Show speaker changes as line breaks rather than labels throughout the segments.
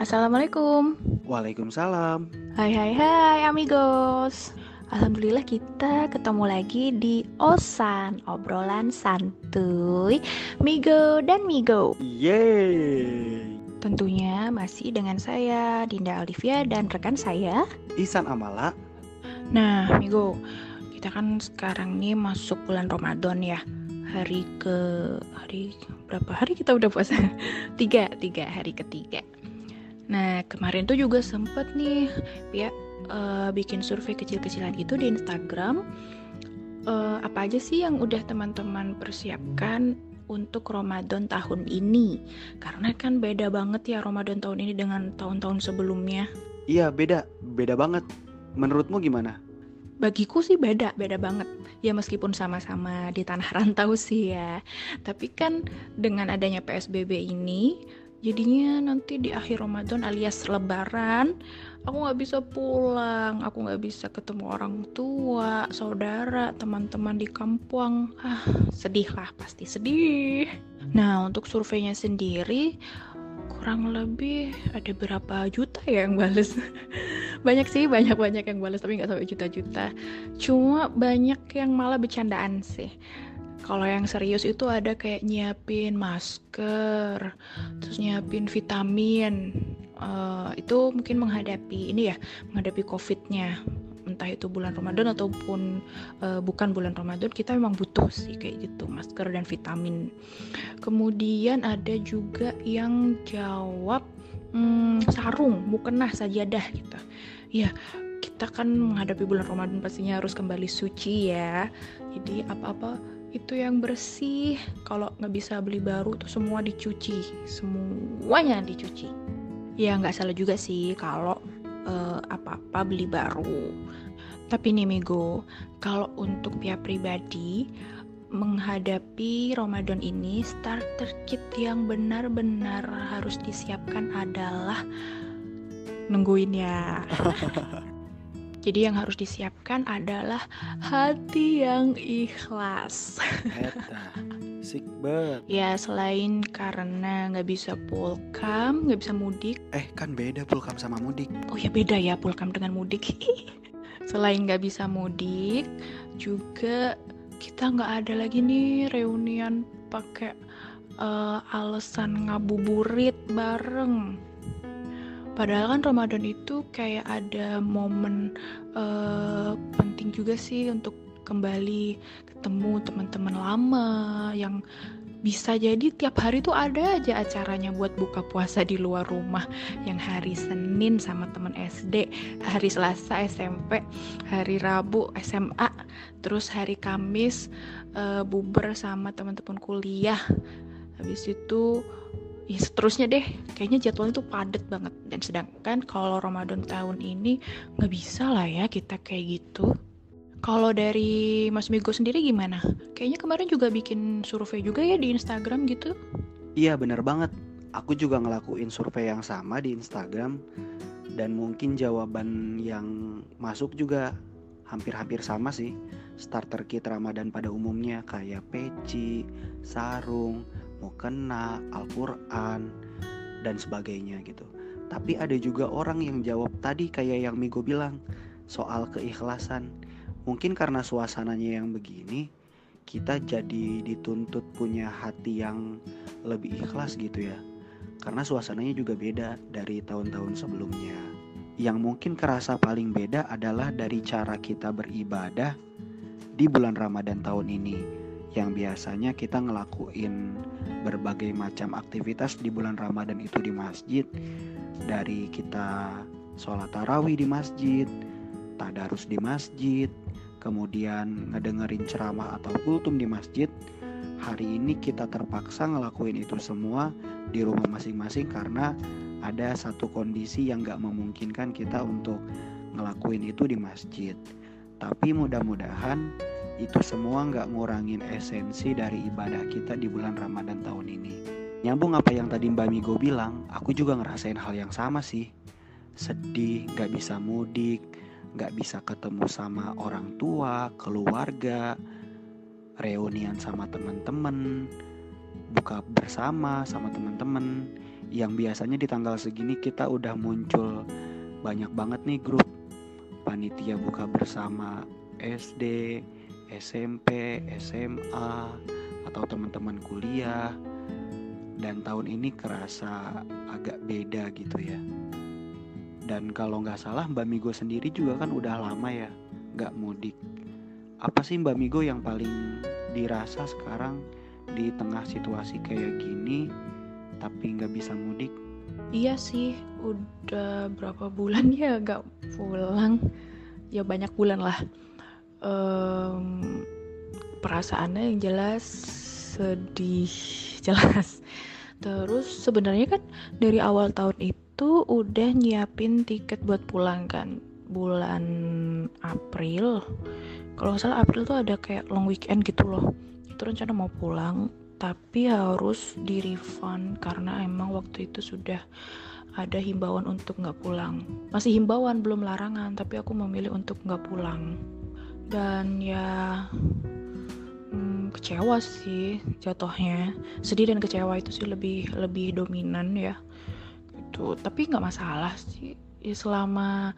Assalamualaikum.
Waalaikumsalam.
Hai hai hai amigos. Alhamdulillah kita ketemu lagi di Osan, obrolan santuy Migo dan Migo.
Yeay.
Tentunya masih dengan saya Dinda Olivia dan rekan saya
Isan Amala.
Nah, Migo, kita kan sekarang nih masuk bulan Ramadan ya. Hari ke hari berapa hari kita udah puasa? tiga, tiga hari ketiga. Nah, kemarin tuh juga sempet nih ya uh, bikin survei kecil-kecilan gitu di Instagram. Uh, apa aja sih yang udah teman-teman persiapkan untuk Ramadan tahun ini? Karena kan beda banget ya Ramadan tahun ini dengan tahun-tahun sebelumnya.
Iya, beda. Beda banget. Menurutmu gimana?
Bagiku sih beda, beda banget. Ya meskipun sama-sama di tanah rantau sih ya. Tapi kan dengan adanya PSBB ini, jadinya nanti di akhir Ramadan alias Lebaran, aku nggak bisa pulang. Aku nggak bisa ketemu orang tua saudara teman-teman di kampung. Ah sedih lah pasti sedih. Nah untuk surveinya sendiri kurang lebih ada berapa juta ya yang bales. Banyak sih banyak banyak yang bales tapi nggak sampai juta-juta. Cuma banyak yang malah bercandaan sih kalau yang serius itu ada kayak nyiapin masker terus nyiapin vitamin uh, itu mungkin menghadapi ini ya menghadapi covidnya. Entah itu bulan Ramadan ataupun uh, bukan bulan Ramadan kita memang butuh sih kayak gitu masker dan vitamin. Kemudian ada juga yang jawab hmm, sarung mukena sajadah gitu. Ya kita kan menghadapi bulan Ramadan pastinya harus kembali suci ya. Jadi apa-apa itu yang bersih. Kalau nggak bisa beli baru tuh semua dicuci. Semuanya dicuci. Ya nggak salah juga sih kalau uh, apa-apa beli baru. Tapi nih Mego kalau untuk pihak pribadi menghadapi Ramadan ini starter kit yang benar-benar harus disiapkan adalah nungguin ya Jadi yang harus disiapkan adalah hati yang ikhlas.
Eta, banget.
Ya selain karena nggak bisa pulkam, nggak bisa mudik.
Eh kan beda pulkam sama mudik.
Oh ya beda ya pulkam dengan mudik. selain nggak bisa mudik, juga kita nggak ada lagi nih reunian pakai uh, alasan ngabuburit bareng Padahal kan Ramadan itu kayak ada momen uh, penting juga sih untuk kembali ketemu teman-teman lama yang bisa jadi tiap hari tuh ada aja acaranya buat buka puasa di luar rumah yang hari Senin sama teman SD, hari Selasa SMP, hari Rabu SMA, terus hari Kamis uh, buber sama teman-teman kuliah. Habis itu ya seterusnya deh. Kayaknya jadwalnya tuh padet banget. Dan sedangkan kalau Ramadan tahun ini nggak bisa lah ya kita kayak gitu. Kalau dari Mas Migo sendiri gimana? Kayaknya kemarin juga bikin survei juga ya di Instagram gitu.
Iya bener banget. Aku juga ngelakuin survei yang sama di Instagram. Dan mungkin jawaban yang masuk juga hampir-hampir sama sih. Starter kit Ramadan pada umumnya kayak peci, sarung, mukena, Al-Quran, dan sebagainya gitu. Tapi ada juga orang yang jawab tadi kayak yang Migo bilang soal keikhlasan. Mungkin karena suasananya yang begini, kita jadi dituntut punya hati yang lebih ikhlas gitu ya. Karena suasananya juga beda dari tahun-tahun sebelumnya. Yang mungkin kerasa paling beda adalah dari cara kita beribadah di bulan Ramadan tahun ini yang biasanya kita ngelakuin berbagai macam aktivitas di bulan Ramadan itu di masjid. Dari kita sholat tarawih di masjid tadarus di masjid kemudian ngedengerin ceramah atau kultum di masjid. Hari ini kita terpaksa ngelakuin itu semua di rumah masing-masing karena ada satu kondisi yang gak memungkinkan kita untuk ngelakuin itu di masjid. Tapi mudah-mudahan itu semua nggak ngurangin esensi dari ibadah kita di bulan Ramadan tahun ini. Nyambung apa yang tadi Mbak Migo bilang, aku juga ngerasain hal yang sama sih. Sedih, nggak bisa mudik, nggak bisa ketemu sama orang tua, keluarga, reunian sama teman-teman, buka bersama sama teman-teman. yang biasanya di tanggal segini kita udah muncul banyak banget nih grup panitia buka bersama SD, SMP, SMA, atau teman-teman kuliah. Dan tahun ini kerasa agak beda gitu ya. Dan kalau nggak salah Mbak Migo sendiri juga kan udah lama ya nggak mudik. Apa sih Mbak Migo yang paling dirasa sekarang di tengah situasi kayak gini tapi nggak bisa mudik?
Iya sih, udah berapa bulan ya gak pulang. Ya banyak bulan lah. Um, perasaannya yang jelas sedih, jelas. Terus sebenarnya kan dari awal tahun itu udah nyiapin tiket buat pulang kan. Bulan April. Kalau nggak salah April tuh ada kayak long weekend gitu loh. Itu rencana mau pulang tapi harus di refund karena emang waktu itu sudah ada himbauan untuk nggak pulang masih himbauan belum larangan tapi aku memilih untuk nggak pulang dan ya hmm, kecewa sih jatuhnya. Sedih dan kecewa itu sih lebih lebih dominan ya itu tapi nggak masalah sih. Ya selama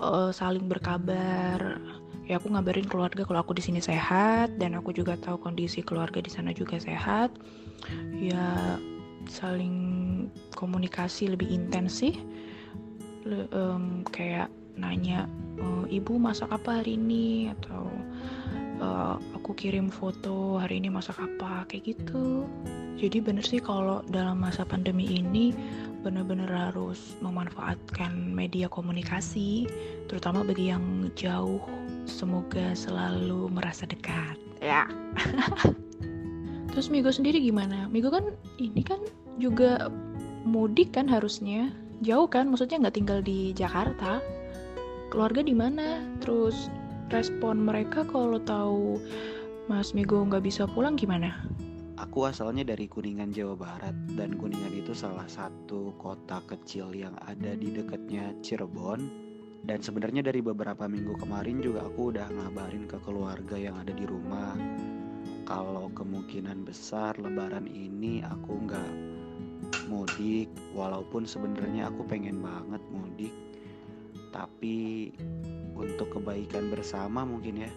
uh, saling berkabar ya aku ngabarin keluarga kalau aku di sini sehat dan aku juga tahu kondisi keluarga di sana juga sehat ya saling komunikasi lebih intens sih. Le, um, kayak nanya e, ibu masak apa hari ini atau uh, aku kirim foto hari ini masak apa kayak gitu jadi bener sih kalau dalam masa pandemi ini benar-benar harus memanfaatkan media komunikasi terutama bagi yang jauh Semoga selalu merasa dekat. Ya. Terus Migo sendiri gimana? Migo kan ini kan juga mudik kan harusnya. Jauh kan? Maksudnya nggak tinggal di Jakarta. Keluarga di mana? Terus respon mereka kalau tahu Mas Migo nggak bisa pulang gimana?
Aku asalnya dari Kuningan, Jawa Barat dan Kuningan itu salah satu kota kecil yang ada di dekatnya Cirebon dan sebenarnya dari beberapa minggu kemarin juga aku udah ngabarin ke keluarga yang ada di rumah kalau kemungkinan besar lebaran ini aku nggak mudik walaupun sebenarnya aku pengen banget mudik tapi untuk kebaikan bersama mungkin ya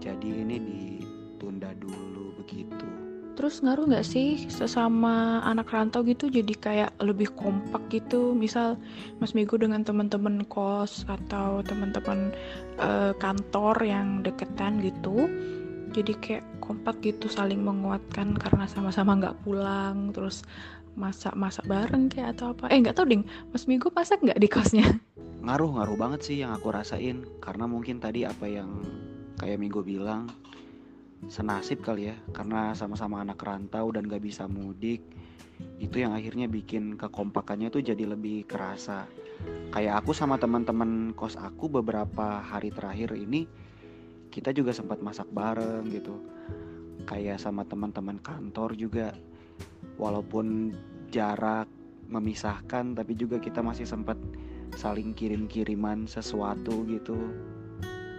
jadi ini ditunda dulu begitu
Terus ngaruh nggak sih sesama anak rantau gitu jadi kayak lebih kompak gitu? Misal Mas Migo dengan teman-teman kos atau teman-teman uh, kantor yang deketan gitu, jadi kayak kompak gitu saling menguatkan karena sama-sama nggak pulang, terus masak-masak bareng kayak atau apa? Eh nggak tahu ding, Mas Migo masak nggak di kosnya?
Ngaruh ngaruh banget sih yang aku rasain. Karena mungkin tadi apa yang kayak Migo bilang senasib kali ya. Karena sama-sama anak rantau dan gak bisa mudik itu yang akhirnya bikin kekompakannya tuh jadi lebih kerasa. Kayak aku sama teman-teman kos aku beberapa hari terakhir ini kita juga sempat masak bareng gitu. Kayak sama teman-teman kantor juga. Walaupun jarak memisahkan tapi juga kita masih sempat saling kirim-kiriman sesuatu gitu.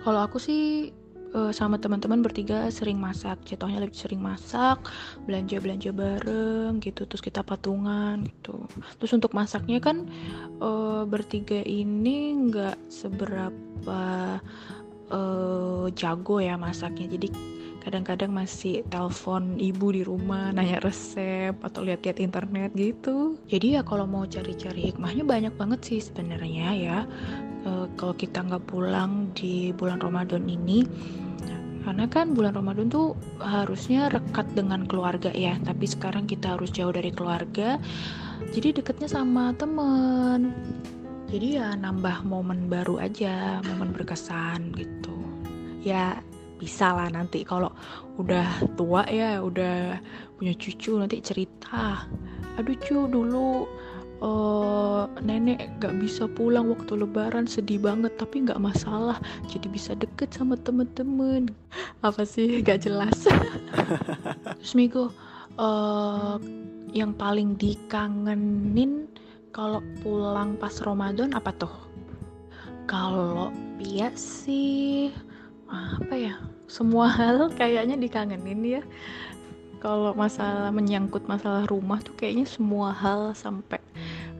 Kalau aku sih uh, sama teman-teman bertiga sering masak. Jatuhnya lebih sering masak belanja belanja bareng gitu terus kita patungan gitu. Terus untuk masaknya kan uh, bertiga ini nggak seberapa uh, jago ya masaknya. Jadi kadang-kadang masih telepon ibu di rumah nanya resep atau lihat-lihat internet gitu. Jadi ya kalau mau cari-cari hikmahnya banyak banget sih sebenarnya ya. E, kalau kita nggak pulang di bulan Ramadan ini karena kan bulan Ramadan tuh harusnya rekat dengan keluarga ya tapi sekarang kita harus jauh dari keluarga jadi deketnya sama temen. Jadi ya nambah momen baru aja momen berkesan gitu. Ya bisa lah nanti kalau udah tua ya udah punya cucu nanti cerita aduh cu dulu uh, nenek gak bisa pulang waktu lebaran sedih banget tapi gak masalah jadi bisa deket sama temen-temen. Apa sih? Gak jelas. Terus Migo uh, yang paling dikangenin kalau pulang pas Ramadan apa tuh? Kalau Pia sih apa ya semua hal kayaknya dikangenin ya. Kalau masalah menyangkut masalah rumah tuh kayaknya semua hal sampai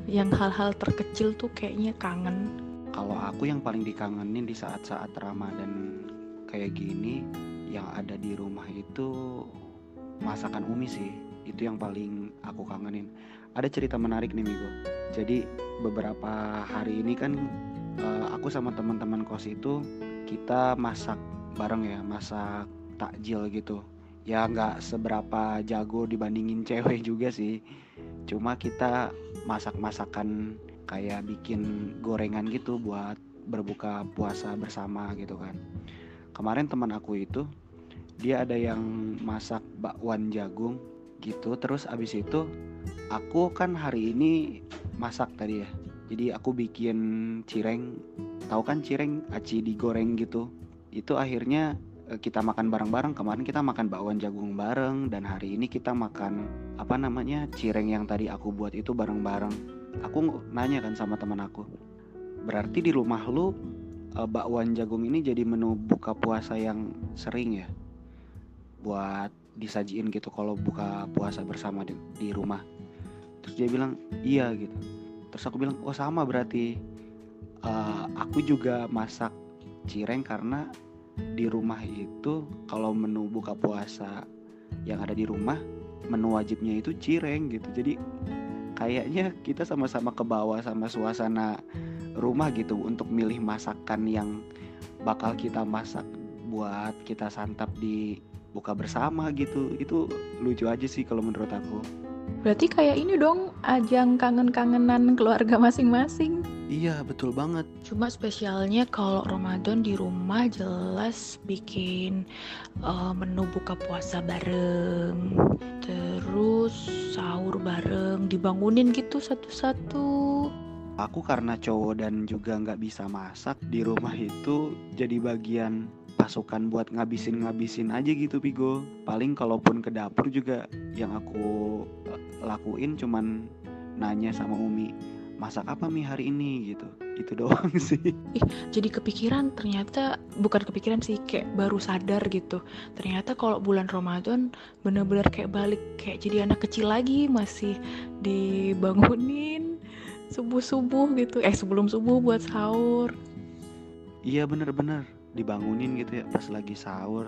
yang hal-hal terkecil tuh kayaknya kangen.
Kalau aku yang paling dikangenin di saat-saat Ramadan kayak gini yang ada di rumah itu masakan Umi sih. Itu yang paling aku kangenin. Ada cerita menarik nih Migo. Jadi beberapa hari ini kan uh, aku sama teman-teman kos itu kita masak bareng ya masak takjil gitu. Ya nggak seberapa jago dibandingin cewek juga sih. Cuma kita masak-masakan kayak bikin gorengan gitu buat berbuka puasa bersama gitu kan. Kemarin teman aku itu dia ada yang masak bakwan jagung gitu. Terus abis itu aku kan hari ini masak tadi ya. Jadi aku bikin cireng. Tahu kan cireng aci digoreng gitu itu akhirnya Eh, kita makan bareng-bareng. Kemarin kita makan bakwan jagung bareng. Dan hari ini kita makan apa namanya cireng yang tadi aku buat itu bareng-bareng. Aku nanya kan sama teman aku berarti di rumah lu uh, bakwan jagung ini jadi menu buka puasa yang sering ya? Buat disajiin gitu kalau buka puasa bersama di, di rumah. Terus dia bilang iya gitu. Terus aku bilang oh sama berarti. Uh, aku juga masak cireng karena di rumah itu kalau menu buka puasa yang ada di rumah menu wajibnya itu cireng gitu. Jadi kayaknya kita sama-sama ke bawah sama suasana rumah gitu untuk milih masakan yang bakal kita masak buat kita santap di buka bersama gitu. Itu lucu aja sih kalau menurut aku.
Berarti kayak ini dong ajang kangen-kangenan keluarga masing-masing
Iya betul banget.
Cuma spesialnya kalau Ramadan di rumah jelas bikin uh, menu buka puasa bareng, terus sahur bareng, dibangunin gitu satu-satu.
Aku karena cowok dan juga nggak bisa masak di rumah itu jadi bagian pasukan buat ngabisin-ngabisin aja gitu Pigo. Paling kalaupun ke dapur juga yang aku eh, lakuin cuman nanya sama Umi masak apa mi hari ini? Gitu. Itu doang sih.
Ih jadi kepikiran ternyata bukan kepikiran sih kayak baru sadar gitu. Ternyata kalau bulan Ramadan bener-bener kayak balik kayak jadi anak kecil lagi masih dibangunin subuh-subuh gitu. Eh sebelum subuh buat sahur.
Iya bener-bener. Dibangunin gitu ya pas lagi sahur.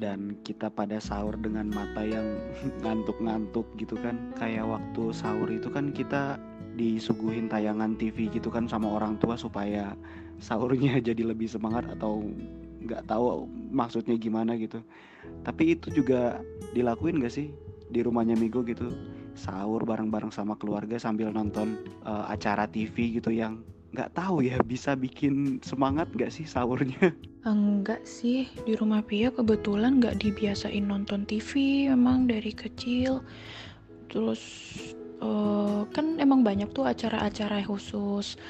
Dan kita pada sahur dengan mata yang ngantuk-ngantuk gitu kan. Kayak waktu sahur itu kan kita disuguhin tayangan TV gitu kan sama orang tua supaya sahurnya jadi lebih semangat atau nggak tahu maksudnya gimana gitu. Tapi itu juga dilakuin gak sih di rumahnya Migo gitu? Sahur bareng-bareng sama keluarga sambil nonton uh, acara TV gitu yang nggak tahu ya bisa bikin semangat gak sih sahurnya?
Enggak sih di rumah Pia kebetulan nggak dibiasain nonton TV memang dari kecil. Terus uh, kan emang banyak tuh acara-acara khusus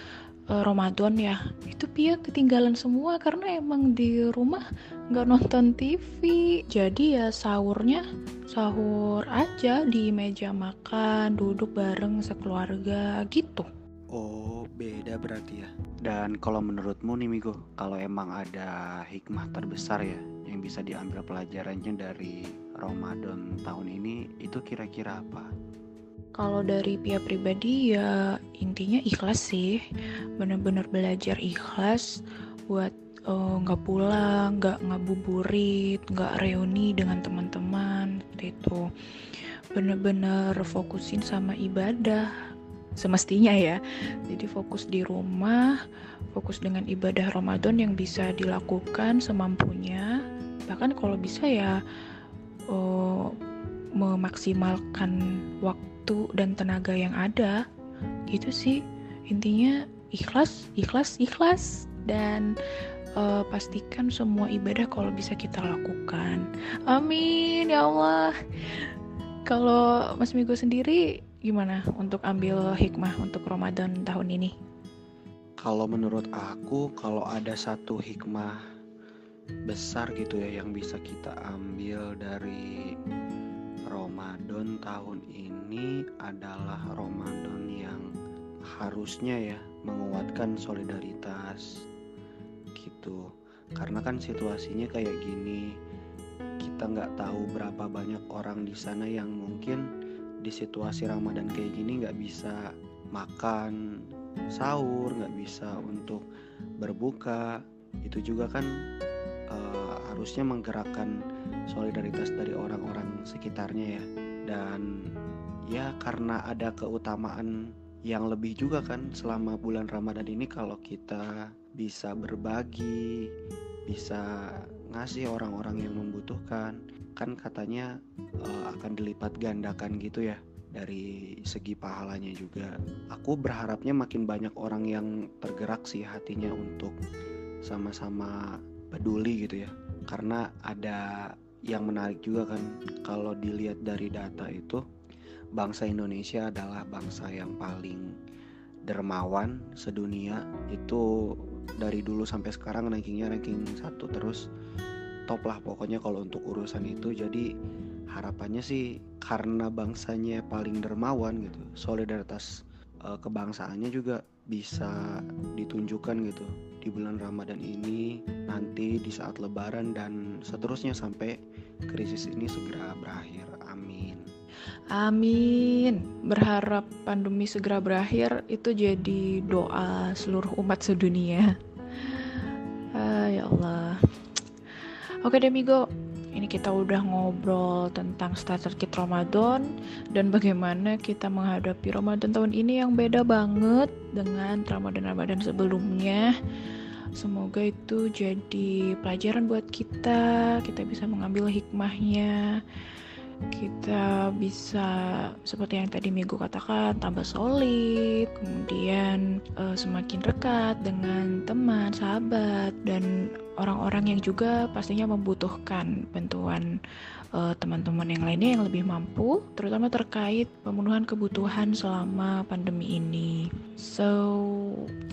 uh, Ramadan ya. Itu Pia ketinggalan semua karena emang di rumah nggak nonton TV jadi ya sahurnya sahur aja di meja makan duduk bareng sekeluarga gitu.
Oh beda berarti ya. Dan kalau menurutmu nih Migo Kalau emang ada hikmah terbesar ya Yang bisa diambil pelajarannya dari Ramadan tahun ini Itu kira-kira apa?
Kalau dari pihak pribadi ya intinya ikhlas sih, bener-bener belajar ikhlas buat eh, nggak uh, pulang, nggak ngabuburit, nggak reuni dengan teman-teman itu. Bener-bener fokusin sama ibadah semestinya ya. Jadi fokus di rumah, fokus dengan ibadah Ramadan yang bisa dilakukan semampunya. Bahkan kalau bisa ya uh, memaksimalkan waktu dan tenaga yang ada gitu sih. Intinya ikhlas ikhlas ikhlas. Dan uh, pastikan semua ibadah kalau bisa kita lakukan. Amin ya Allah. Kalau Mas Migo sendiri gimana untuk ambil hikmah untuk Ramadan tahun ini?
Kalau menurut aku kalau ada satu hikmah besar gitu ya yang bisa kita ambil dari tahun ini adalah Ramadan yang harusnya ya menguatkan solidaritas gitu karena kan situasinya kayak gini kita nggak tahu berapa banyak orang di sana yang mungkin di situasi Ramadan kayak gini nggak bisa makan sahur, nggak bisa untuk berbuka. Itu juga kan uh, harusnya menggerakkan solidaritas dari orang-orang sekitarnya ya. Dan ya karena ada keutamaan yang lebih juga kan selama bulan Ramadan ini kalau kita bisa berbagi, bisa ngasih orang-orang yang membutuhkan, kan katanya uh, akan dilipat gandakan gitu ya dari segi pahalanya juga. Aku berharapnya makin banyak orang yang tergerak sih hatinya untuk sama-sama peduli gitu ya. Karena ada yang menarik juga kan kalau dilihat dari data itu bangsa Indonesia adalah bangsa yang paling dermawan sedunia. Itu dari dulu sampai sekarang rankingnya ranking satu terus top lah pokoknya kalau untuk urusan itu. Jadi harapannya sih karena bangsanya paling dermawan gitu solidaritas uh, kebangsaannya juga bisa ditunjukkan gitu di bulan Ramadan ini nanti di saat lebaran dan seterusnya sampai krisis ini segera berakhir amin
Amin. Berharap pandemi segera berakhir itu jadi doa seluruh umat sedunia. Ah, ya Allah. Oke deh Migo, ini kita udah ngobrol tentang starter kit Ramadan dan bagaimana kita menghadapi Ramadan tahun ini yang beda banget dengan Ramadan-Ramadan sebelumnya. Semoga itu jadi pelajaran buat kita, kita bisa mengambil hikmahnya kita bisa seperti yang tadi Migo katakan tambah solid, kemudian uh, semakin dekat dengan teman, sahabat dan orang-orang yang juga pastinya membutuhkan bantuan uh, teman-teman yang lainnya yang lebih mampu, terutama terkait pemenuhan kebutuhan selama pandemi ini. So,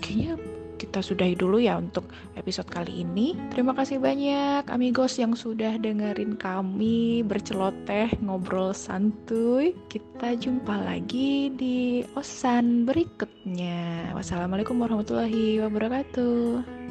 kayaknya kita sudahi dulu ya untuk episode kali ini. Terima kasih banyak amigos yang sudah dengerin kami berceloteh ngobrol santuy. Kita jumpa lagi di osan berikutnya. Wassalamualaikum warahmatullahi wabarakatuh.